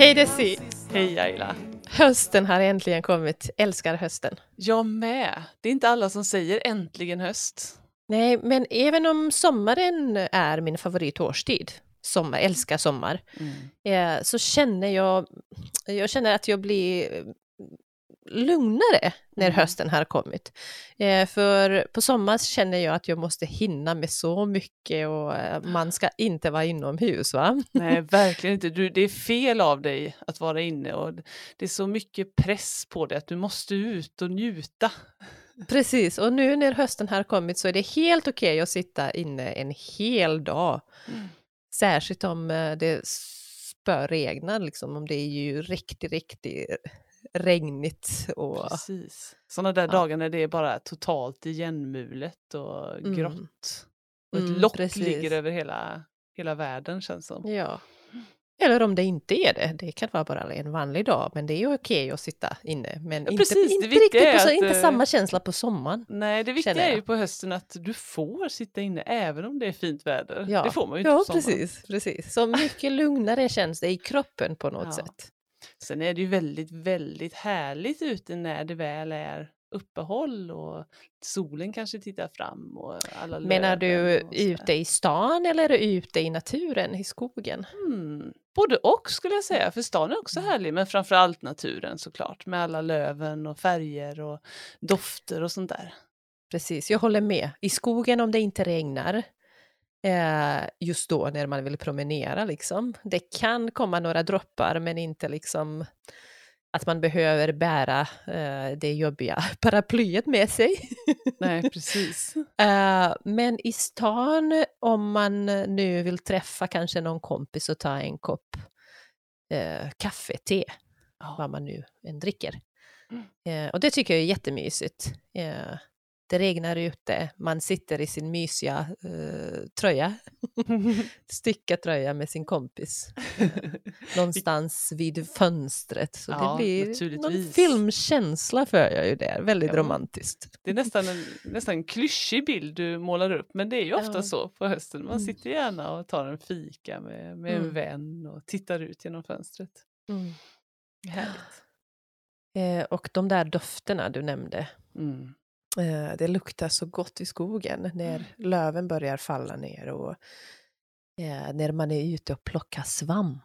Hej Desi! Hej Ayla! Hösten har äntligen kommit. Älskar hösten. Jag med. Det är inte alla som säger äntligen höst. Nej, men även om sommaren är min favoritårstid, sommar, älskar sommar, Mm. eh, så känner jag, jag känner att jag blir lugnare när Mm. hösten har kommit. Eh, för på sommar känner jag att jag måste hinna med så mycket och eh, man ska inte vara inomhus va? Nej, verkligen inte. Du, det är fel av dig att vara inne och det är så mycket press på dig att du måste ut och njuta. Precis, och nu när hösten har kommit så är det helt okej att sitta inne en hel dag. Mm. Särskilt om eh, det spöregnar, liksom, om det är ju riktigt, riktigt regnigt. Och, Precis. Sådana där Ja. dagar när det är bara totalt igenmulet och Mm. grått. Och ett Mm, lock precis. ligger över hela, hela världen känns som. ja. Eller om det inte är det, det kan vara bara en vanlig dag, men det är ju okej att sitta inne. Men Ja, inte, precis, inte riktigt är på, så, att, inte eh, samma känsla på sommaren. Nej, det viktiga är ju på hösten att du får sitta inne även om det är fint väder. Ja. Det får man ju inte Ja, på sommaren. precis, precis. Så mycket lugnare känns det i kroppen på något Ja. sätt. Sen är det ju väldigt, väldigt härligt ute när det väl är uppehåll och solen kanske tittar fram och alla Menar du ute i stan eller ute i naturen, i skogen? Mm. Både och skulle jag säga, för stan är också Mm. härlig men framförallt naturen såklart med alla löven och färger och dofter och sånt där. Precis, jag håller med. I skogen om det inte regnar, eh, just då när man vill promenera liksom. Det kan komma några droppar men inte liksom att man behöver bära eh, det jobbiga paraplyet med sig. Nej, precis. Eh, men i stan, om man nu vill träffa kanske någon kompis och ta en kopp eh, kaffe, te, Ja. vad man nu än dricker. Mm. Eh, och det tycker jag är jättemysigt. Eh, det regnar ute, man sitter i sin mysiga eh, tröja, stickartröja med sin kompis. Någonstans vid fönstret. Så Ja, det blir någon filmkänsla för jag ju där, väldigt Ja. romantiskt. Det är nästan en, nästan en klyschig bild du målar upp men det är ju ofta Ja. så på hösten. Man Mm. sitter gärna och tar en fika med, med en Mm. vän och tittar ut genom fönstret. Härligt. Eh, och de där dofterna du nämnde, Mm. Eh, det luktar så gott i skogen när löven börjar falla ner och eh, när man är ute och plockar svamp.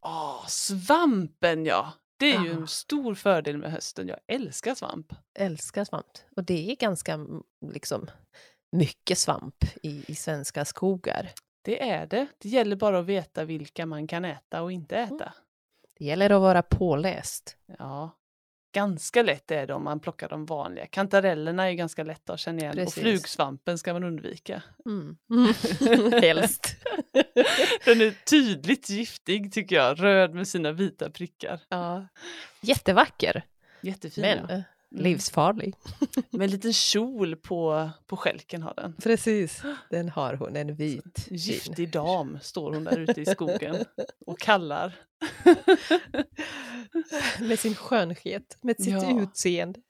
Åh, svampen ja! Det är ju Ja. en stor fördel med hösten. Jag älskar svamp. Älskar svamp. Och det är ganska mm, liksom, mycket svamp i, i svenska skogar. Det är det. Det gäller bara att veta vilka man kan äta och inte Mm. äta. Det gäller att vara påläst. Ja, ganska lätt är det om man plockar de vanliga. Kantarellerna är ganska lätta att känna igen Precis. och flugsvampen ska man undvika. Mm. Helst. Den är tydligt giftig tycker jag, röd med sina vita prickar. ja. Jättevacker, Jättefin. men ja. Mm. livsfarlig. Med en liten kjol på, på skälken har den. Precis, den har hon, en vit. Giftig dam står hon där ute i skogen och kallar. Med sin skönhet, med sitt Ja. utseende.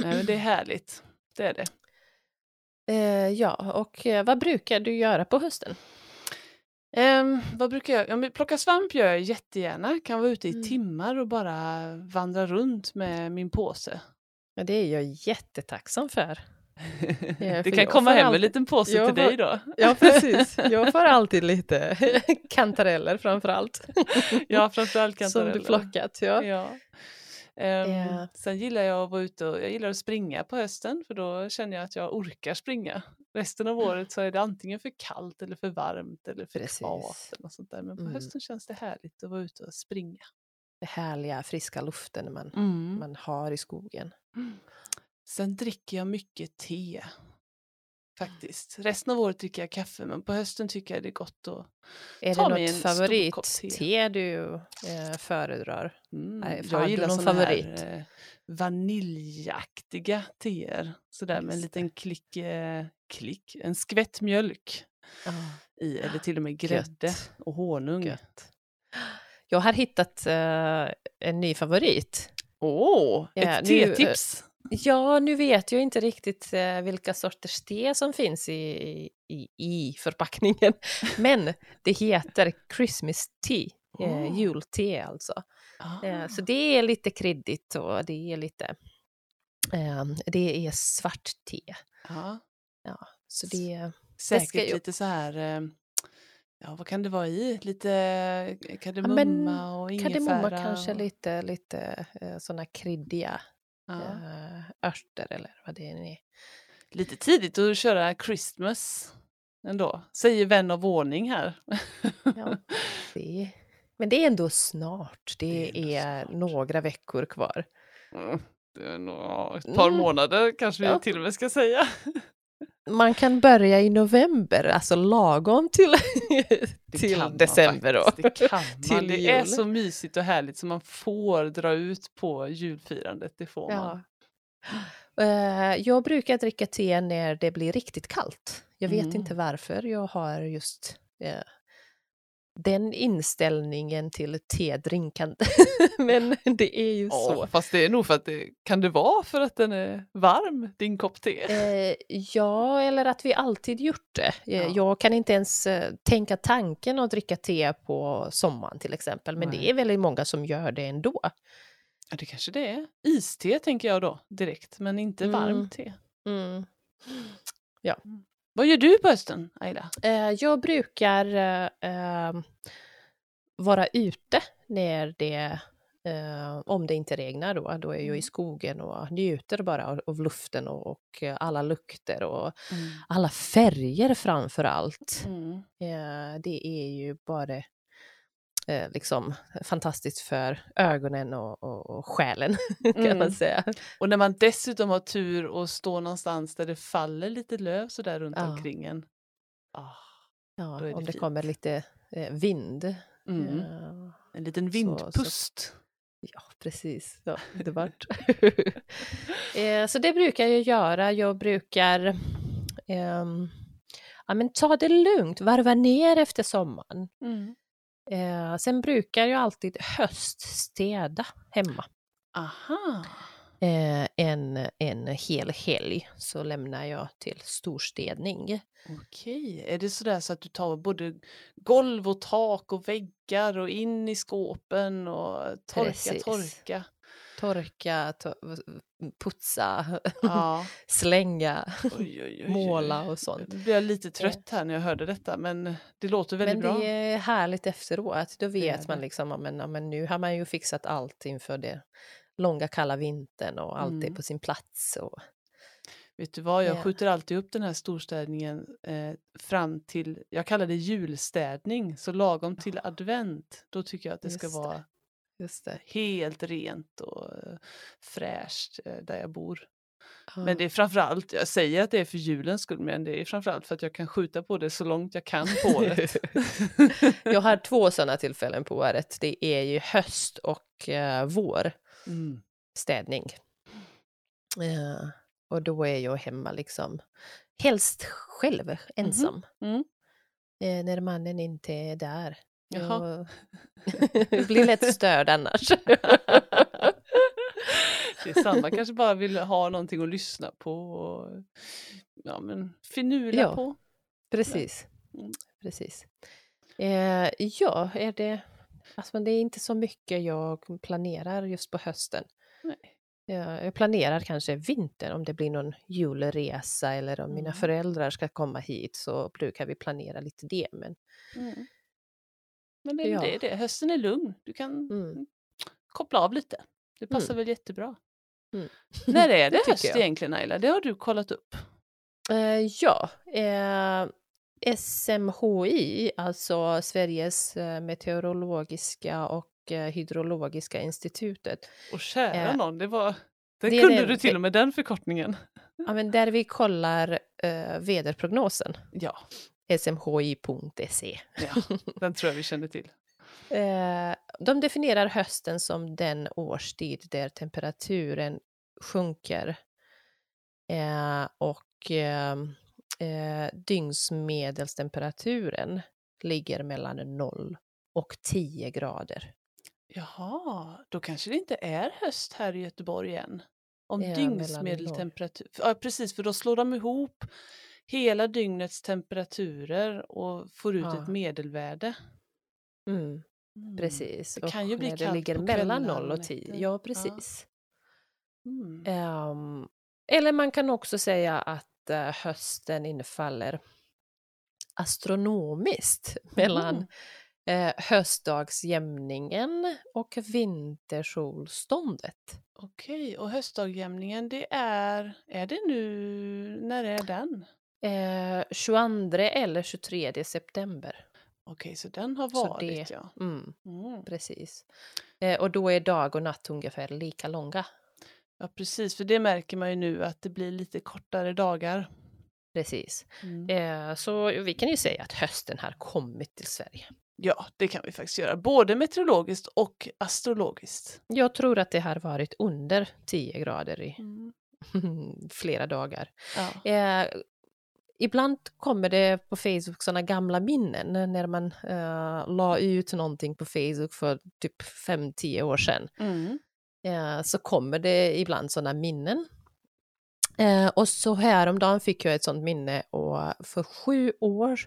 Nej, men det är härligt. Det är det. Eh, ja, och eh, vad brukar du göra på hösten? Ehm, vad brukar jag? Ja, plocka svamp gör jag jättegärna. Kan vara ute i Mm. timmar och bara vandra runt med min påse. Ja, det är jag jättetacksam för. det för kan jag komma hem en alltid- liten påse till får- dig då. Ja, precis. Jag får alltid lite kantareller framför allt. Ja, framförallt Som kantareller. du plockat, ja. Ja. Ehm, Ja. Sen gillar jag att vara ute och jag gillar att springa på hösten för då känner jag att jag orkar springa. Resten av året så är det antingen för kallt eller för varmt eller för Precis. kvavt eller sånt där. Men på Mm. hösten känns det härligt att vara ute och springa. Det härliga friska luften man, Mm. man har i skogen. Sen dricker jag mycket te. Faktiskt. Resten av året dricker jag kaffe men på hösten tycker jag det är gott att Är Ta mig en något stor kopp favorit-te te. du eh, föredrar? Mm, Nej, jag gillar någon såna favorit? här eh, vaniljaktiga teer. Sådär med en Just liten klick, eh, klick, en skvätt mjölk Ja, i eller till och med grädde Gött. och honung. gött. Jag har hittat eh, en ny favorit. Åh, Ja, ett eh, tetips! Ja, nu vet jag inte riktigt eh, vilka sorters te som finns i, i, i förpackningen. Men det heter Christmas tea. Eh, Oh. julte alltså. Eh, Ah. så det är lite kryddigt och det är lite... Eh, det är svart te. Ja. Så det... Säkert ju- lite så här, ja vad kan det vara i? Lite kardemumma men och ingefära? Kardemumma kanske och, lite, lite sådana kryddiga ja. Örter eller vad det är. Lite tidigt att köra Christmas ändå, säger vän av ordning här. Ja. Det, men det är ändå snart. Det, Det är är snart. några veckor kvar. Mm, det är nog ja, ett par Mm. månader kanske vi Ja. till och med ska säga. Man kan börja i november, alltså lagom till, till man december. Då. Det kan man. Till Det är så mysigt och härligt så man får dra ut på julfirandet. Det får man. Ja. Eh, Jag brukar dricka te när det blir riktigt kallt. Jag vet Mm. inte varför jag har just eh, den inställningen till tedrinkande. Men det är ju Ja, så. fast det är nog för att det kan det vara för att den är varm, din kopp te? Eh, ja, eller att vi alltid gjort det. Eh, Ja. Jag kan inte ens eh, tänka tanken att dricka te på sommaren till exempel, men det Nej. är väldigt många som gör det ändå. Ja, det kanske det är. Iste tänker jag då direkt, men inte Mm. varmt te. Mm. Vad gör du på hösten, Aida? Eh, jag brukar eh, eh, vara ute när det, eh, om det inte regnar då, då är jag i Mm. skogen och njuter bara av, av luften och, och alla lukter och Mm. alla färger framför allt. Mm. Eh, det är ju bara eh, liksom fantastiskt för ögonen och, och, och själen kan Mm. man säga. Och när man dessutom har tur och står någonstans där det faller lite löv så där runt Ja. omkring en. Ah, Ja, det om det fint. kommer lite eh, vind. mm. Eh, En liten så- vindpust. Ja, precis. Ja, det vart. eh, så det brukar jag göra. Jag brukar ehm, ja, men ta det lugnt, varva ner efter sommaren. Mm. Eh, sen brukar jag alltid höststäda hemma. Aha. Eh, en, en hel helg så lämnar jag till storstädning. Okej, är det sådär så att du tar både golv och tak och väggar och in i skåpen och torka, Precis. torka? Torka, to putsa, Ja. slänga, Oj, oj, oj, måla och sånt. Nu blir jag lite trött här när jag hörde detta men det låter väldigt Men bra. det är härligt efteråt. Då är vet man liksom, men, ja, men nu har man ju fixat allt inför det långa kalla vintern och allt är Mm. på sin plats. Och, Vet du vad, jag Ja. skjuter alltid upp den här storstädningen eh, fram till, jag kallar det julstädning, så lagom till advent, då tycker jag att det ska Just det. Just det. helt rent och eh, fräscht eh, där jag bor. Ja. Men det är framförallt, jag säger att det är för julens skull, men det är framförallt för att jag kan skjuta på det så långt jag kan på året. jag har två sådana tillfällen på året. Det är ju höst och eh, vår mm. städning. Eh, och då är jag hemma liksom helst själv, ensam. Mm. Eh, när mannen inte är där. Jaha. Jag blir lätt störd annars. Det är samma, kanske bara vill ha någonting att lyssna på och ja, men finula Ja. på. Precis. Mm. Precis. Eh, ja, är det... Alltså, det är inte så mycket jag planerar just på hösten. Nej. Jag, jag planerar kanske vintern om det blir någon julresa eller om mina Mm. föräldrar ska komma hit så brukar vi planera lite det. Men Mm. Men det, Ja. det är det, hösten är lugn. Du kan Mm. koppla av lite. Det passar väl jättebra. Mm. När är det Det höst jag. egentligen Ayla? Det har du kollat upp. Eh, ja, eh, SMHI, alltså Sveriges eh, meteorologiska och hydrologiska institutet, Och kära Eh, någon, det var... Den det är kunde det- du till och med den förkortningen. ja, men där vi kollar väderprognosen, Ja, smhi.se. ja, den tror jag vi känner till. Eh, de definierar hösten som den årstid där temperaturen sjunker eh, och eh, dygnsmedelstemperaturen ligger mellan 0 och 10 grader. Jaha, då kanske det inte är höst här i Göteborg än. Om Ja, dygnsmedeltemperatur. Ja, precis, för då slår de ihop hela dygnets temperaturer och får ut Ja. ett medelvärde. Mm. Mm. Precis. Det kan ju och bli när det kallt ligger på mellan kvällar 0 och och 10. nätter. Ja, Ja. precis. Mm. Ehm, eller man kan också säga att eh, hösten infaller astronomiskt mellan eh, höstdagsjämningen och vintersolståndet. Okej, och höstdagjämningen det är, är det nu, när är den? Eh, 22 eller 23 september. Okej, så den har varit det- ja. Mm, Mm. precis. Eh, och då är dag och natt ungefär lika långa. Ja, precis, för det märker man ju nu att det blir lite kortare dagar. Precis. Mm. Eh, så vi kan ju säga att hösten har kommit till Sverige. Ja, det kan vi faktiskt göra, både meteorologiskt och astrologiskt. Jag tror att det har varit under 10 grader i Mm. flera dagar. Ja. Eh, ibland kommer det på Facebook sådana gamla minnen när man eh, la ut någonting på Facebook för typ 5-10 år sedan. Mm. Eh, så kommer det ibland sådana minnen. Eh, och så häromdagen fick jag ett sådant minne och för sju år,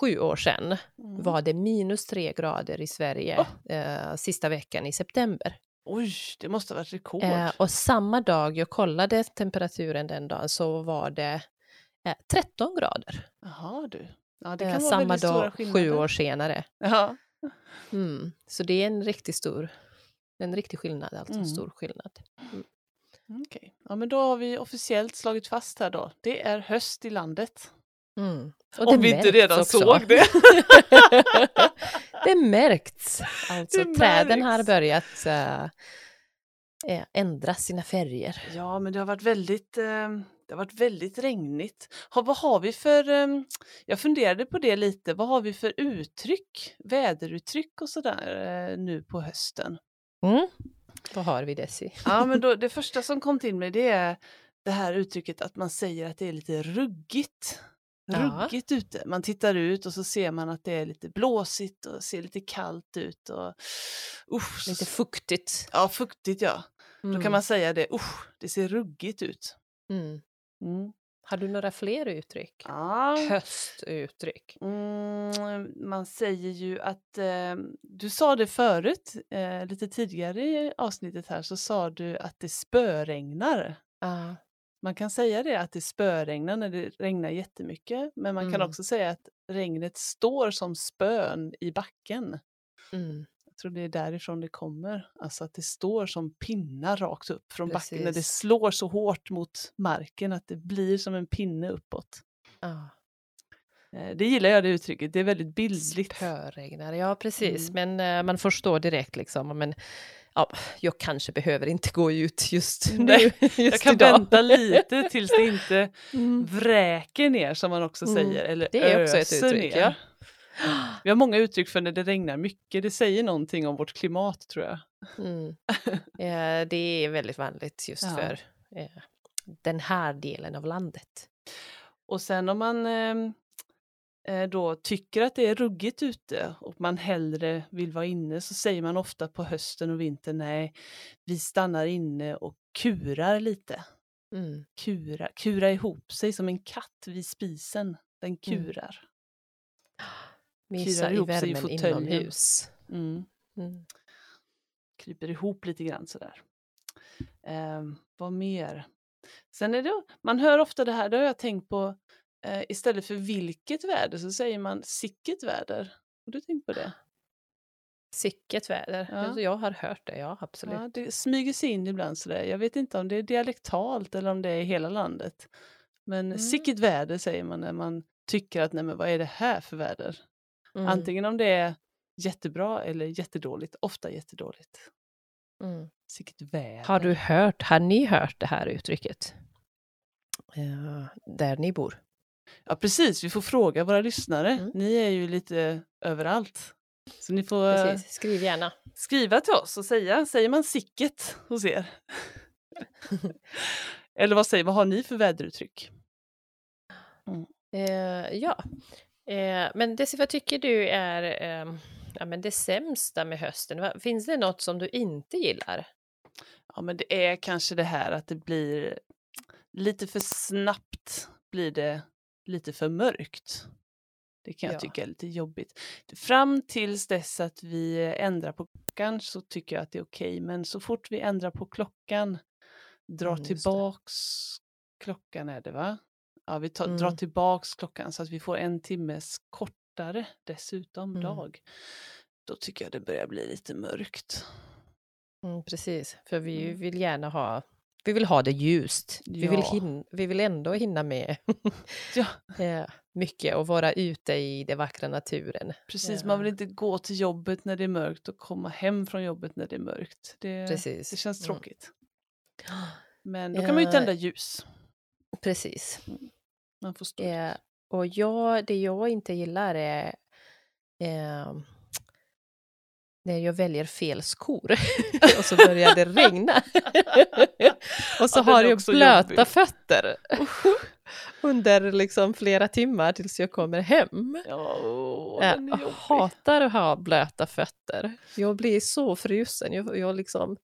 sju år sedan Mm. var det minus tre grader i Sverige eh, sista veckan i september. Oj, det måste ha varit rekord. Eh, och samma dag jag kollade temperaturen den dagen så var det eh, 13 grader. Jaha du. Ja, det Eh, kan vara samma dag sju år senare. Ja. Mm. Så det är en riktigt stor, en riktig skillnad, alltså en Mm. stor skillnad. Okej, ja men då har vi officiellt slagit fast här då. Det är höst i landet. Mm. Om vi inte redan också. såg det. det märks. Alltså Det träden har märks. börjat eh, eh, ändra sina färger. Ja, men det har varit väldigt, eh, det har varit väldigt regnigt. Ha, vad har vi för, eh, jag funderade på det lite, vad har vi för uttryck, väderuttryck och sådär eh, nu på hösten? Mm. Vad har vi Desi? Ja, men då, det första som kom till mig det är det här uttrycket att man säger att det är lite ruggigt. Ja. Ruggigt ute. Man tittar ut och så ser man att det är lite blåsigt och ser lite kallt ut. Och, usch, Lite fuktigt. Ja, fuktigt ja. Då Mm. kan man säga det, usch, det ser ruggigt ut. Mm. Mm. Har du några fler uttryck? Ja. Höstuttryck. Mm, man säger ju att, eh, du sa det förut, eh, lite tidigare i avsnittet här, så sa du att det spöregnar. Ja. Man kan säga det att det spöregnar när det regnar jättemycket, men man kan Mm. också säga att regnet står som spön i backen. Mm. Jag tror det är därifrån det kommer, alltså att det står som pinnar rakt upp från backen när det Precis. slår så hårt mot marken att det blir som en pinne uppåt. Ja. Eh, Det gillar jag det uttrycket, det är väldigt bildligt. Spöregnar, ja precis. Mm. Men eh, man förstår direkt liksom. Men, ja, jag kanske behöver inte gå ut just nu. Nej, just Jag kan idag. vänta lite tills det inte Mm. vräker ner som man också Mm, säger, eller det är också ett uttryck, ner. ja. Vi har många uttryck för när det regnar mycket, det säger någonting om vårt klimat tror jag. Mm. Eh, det är väldigt vanligt just Ja. för eh, den här delen av landet. Och sen om man eh, eh, då tycker att det är ruggigt ute och man hellre vill vara inne så säger man ofta på hösten och vintern nej, vi stannar inne och kurar lite. Mm. Kura, kura ihop sig som en katt vid spisen. Den Mm. Mysa i i värmen fåtöljen. inomhus. Mm. Mm. kryper ihop lite grann sådär. Eh, vad mer? Sen är det, man hör ofta det här, det har jag tänkt på, eh, istället för vilket väder så säger man sicket väder. Har du tänkt på det? Sicket väder. Ja. Alltså, jag har hört det, ja absolut. Ja, det smyger sig in ibland sådär. Jag vet inte om det är dialektalt eller om det är i hela landet. Men Mm. sicket väder säger man när man tycker att nej men vad är det här för väder? Mm. Antingen om det är jättebra eller jättedåligt, ofta jättedåligt. Mm. Har du hört, har ni hört det här uttrycket? Eh, där ni bor? Ja precis, vi får fråga våra lyssnare. Mm. Ni är ju lite överallt. Så ni får Precis, skriv gärna. skriva till oss och säga, säger man sicket hos er? Eller vad säger vad har ni för väderuttryck? Eh, ja, eh, men Desi, vad tycker du är eh, ja, men det sämsta med hösten? Finns det något som du inte gillar? Ja men det är kanske det här att det blir lite för snabbt blir det lite för mörkt. Det kan jag Ja. tycka är lite jobbigt. Fram tills dess att vi ändrar på klockan så tycker jag att det är okej. Men så fort vi ändrar på klockan, drar Mm, tillbaks klockan är det va? Ja, vi tar, drar Mm. tillbaks klockan så att vi får en timmes kortare dessutom Mm. dag. Då tycker jag det börjar bli lite mörkt. Mm, precis, för vi Mm. vill gärna ha, vi vill ha det ljust. Vi, vill Ja. hin, vi vill ändå hinna med Ja, eh, mycket och vara ute i den vackra naturen. precis. Man vill Ja. inte gå till jobbet när det är mörkt och komma hem från jobbet när det är mörkt. Det, Precis. det känns Mm. tråkigt. Men då kan man ju Ja. tända ljus. Precis. Man får stå Eh, och jag, det jag inte gillar är eh, när jag väljer fel skor och så börjar det regna. och så Ja, har jag blöta jobbig. fötter under liksom flera timmar tills jag kommer hem. Ja, åh, Jag jobbig. hatar att ha blöta fötter. Jag blir så frusen. Jag, jag liksom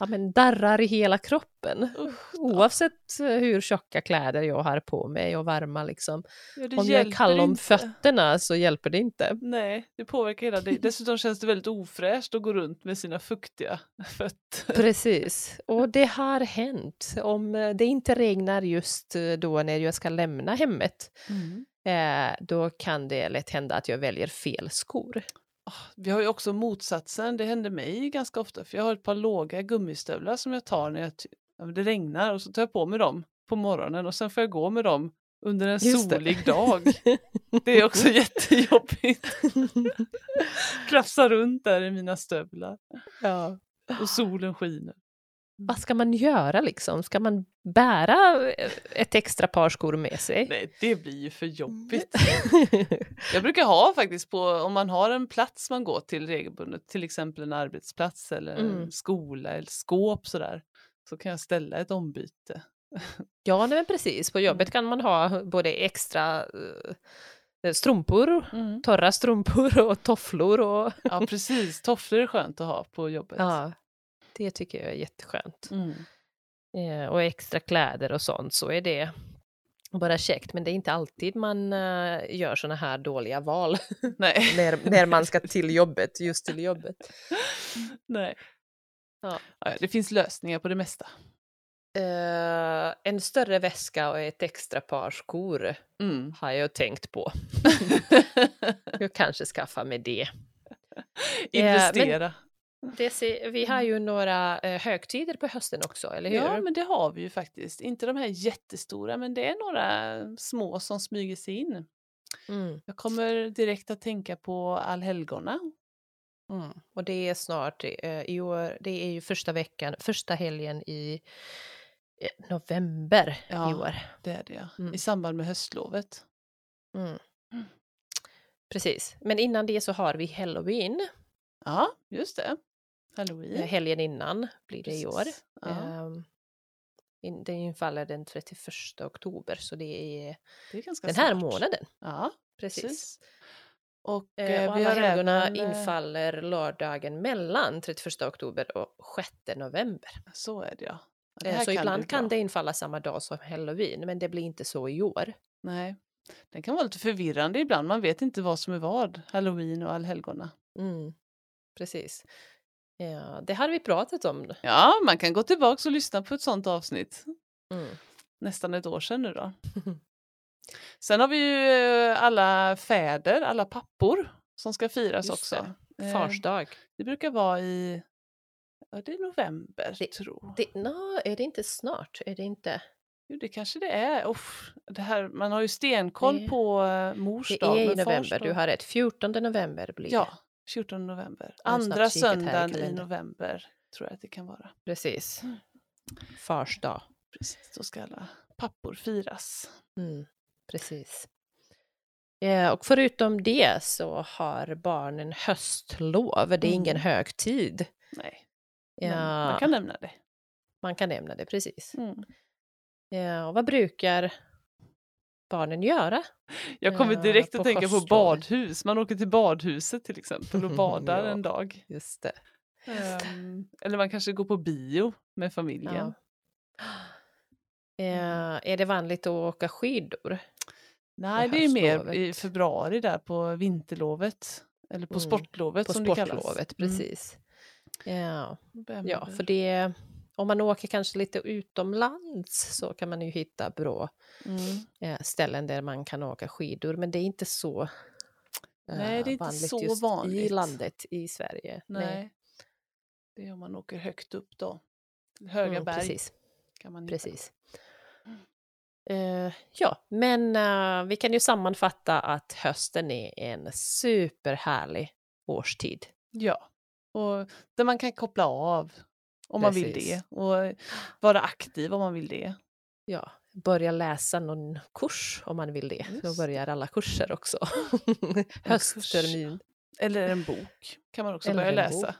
ja, men darrar i hela kroppen. Usch. Oavsett eh, hur tjocka kläder jag har på mig och varma liksom. Ja, Om jag är kall om inte. fötterna så hjälper det inte. Nej, det påverkar hela dig. Dessutom känns det väldigt ofräscht att gå runt med sina fuktiga fötter. Precis, och det har hänt. Om eh, det inte regnar just eh, då när jag ska lämna hemmet, eh, då kan det lätt hända att jag väljer fel skor. Ah, Vi har ju också motsatsen, det händer mig ganska ofta för jag har ett par låga gummistövlar som jag tar när jag det regnar och så tar jag på mig dem på morgonen och sen får jag gå med dem under en Just det. solig dag. Det är också jättejobbigt. Krafsa runt där i mina stövlar ja. och solen skiner. Vad ska man göra liksom? Ska man bära eh, ett extra par skor med sig? Nej, det blir ju för jobbigt. Jag brukar ha faktiskt på, om man har en plats man går till regelbundet, till exempel en arbetsplats eller en Mm. skola eller skåp sådär, så kan jag ställa ett ombyte. ja, nej, men precis. På jobbet kan man ha både extra eh, strumpor, torra strumpor och tofflor. Och, Ja, precis. Tofflor är skönt att ha på jobbet. ja, det tycker jag är jätteskönt. Mm. eh, och extra kläder och sånt så är det bara käckt. Men det är inte alltid man eh, gör såna här dåliga val när, när man ska till jobbet, just till jobbet. Nej. Ja. Det finns lösningar på det mesta. Eh, en större väska och ett extra par skor Mm. har jag tänkt på. Jag kanske skaffar mig det. Investera. det ser, vi har ju några eh, högtider på hösten också, eller hur? Ja, men det har vi ju faktiskt. Inte de här jättestora, men det är några små som smyger sig in. Mm, Jag kommer direkt att tänka på allhelgona. mm. Och det är snart, eh, i år, det är ju första veckan, första helgen i eh, november Ja. i år. Det är det ja. Mm. I samband med höstlovet. Mm. Mm. Precis, men innan det så har vi halloween, Ja, just det. eh, Halloween. helgen innan blir det i år. Ja, in- Det infaller den 31 oktober, så det är det är den här snart. månaden. Ja, Precis. precis. Och, Eh, eh, och vi alla har helgona även, eh, infaller lördagen mellan 31 oktober och 6 november. Så är det ja. Det Eh, Så ibland bli kan det infalla samma dag som halloween, men det blir inte så i år. Nej. Den kan vara lite förvirrande ibland. Man vet inte vad som är vad. Halloween och allhelgona. Mm. Precis. Ja, det har vi pratat om. Ja, man kan gå tillbaka och lyssna på ett sånt avsnitt. Mm. Nästan ett år sedan nu då. Sen har vi ju eh, alla fäder, alla pappor som ska firas Just också. Eh, Fars dag. Det brukar vara i ja, det är november, Det- tror Det, no, är det inte snart? Är det inte? Jo, det kanske det är. Uff, det här, man har ju stenkoll Det- på uh, mors Det dag. är i november, du har rätt. 14 november blir det. Ja, 14 november. Andra i söndagen i november tror jag att det kan vara. Precis. Mm. Fars dag. Precis, då ska alla pappor firas. Mm, precis. Eh, och förutom det så har barnen höstlov. Det är ingen Mm. högtid. Nej, Ja, man kan nämna det. man kan nämna det, precis. Mm. Ja, och vad brukar barnen göra? Jag kommer Ja, direkt på att tänka på badhus. Man åker till badhuset till exempel och badar Ja. en dag. Just det. Ehm, eller man kanske går på bio med familjen. Ja. Eh, är det vanligt att åka skidor? Nej, det är mer i februari där på vinterlovet. Eller på Mm, sportlovet På som det kallas. sportlovet, Mm, precis. Ja, man ja, väl- för det... Om man åker kanske lite utomlands så kan man ju hitta bra Mm. eh, ställen där man kan åka skidor, men det är inte så eh, Nej, det är inte vanligt så just i vanligt. landet i Sverige. Nej. Det är om man åker högt upp då. Höga Mm, berg Precis, kan man hitta. precis. Eh, ja, men eh, vi kan ju sammanfatta att hösten är en superhärlig årstid. Ja, och där man kan koppla av om man vill det och vara aktiv om man vill det. Ja, börja läsa någon kurs om man vill det. Då Just börjar alla kurser också. Hösttermin. Eller en bok kan man också Eller börja läsa.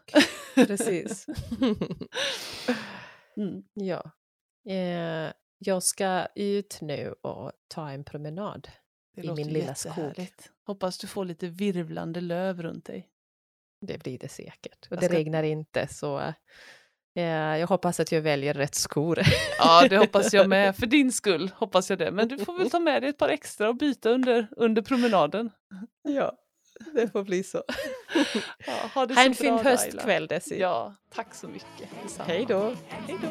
Precis. Mm. ja. Eh, jag ska ut nu och ta en promenad. Det I min lilla skog. Hoppas du får lite virvlande löv runt dig. Det blir det säkert. Och Jag det ska- regnar inte så jag hoppas att jag väljer rätt skor. Ja, det hoppas jag med. För din skull hoppas jag det. Men du får väl ta med dig ett par extra och byta under, under promenaden. ja, det får bli så. Ja, ha det Ha så en fin bra, Laila. höstkväll Desi. Ja, tack så mycket. Detsamma. Hej då. Hej då.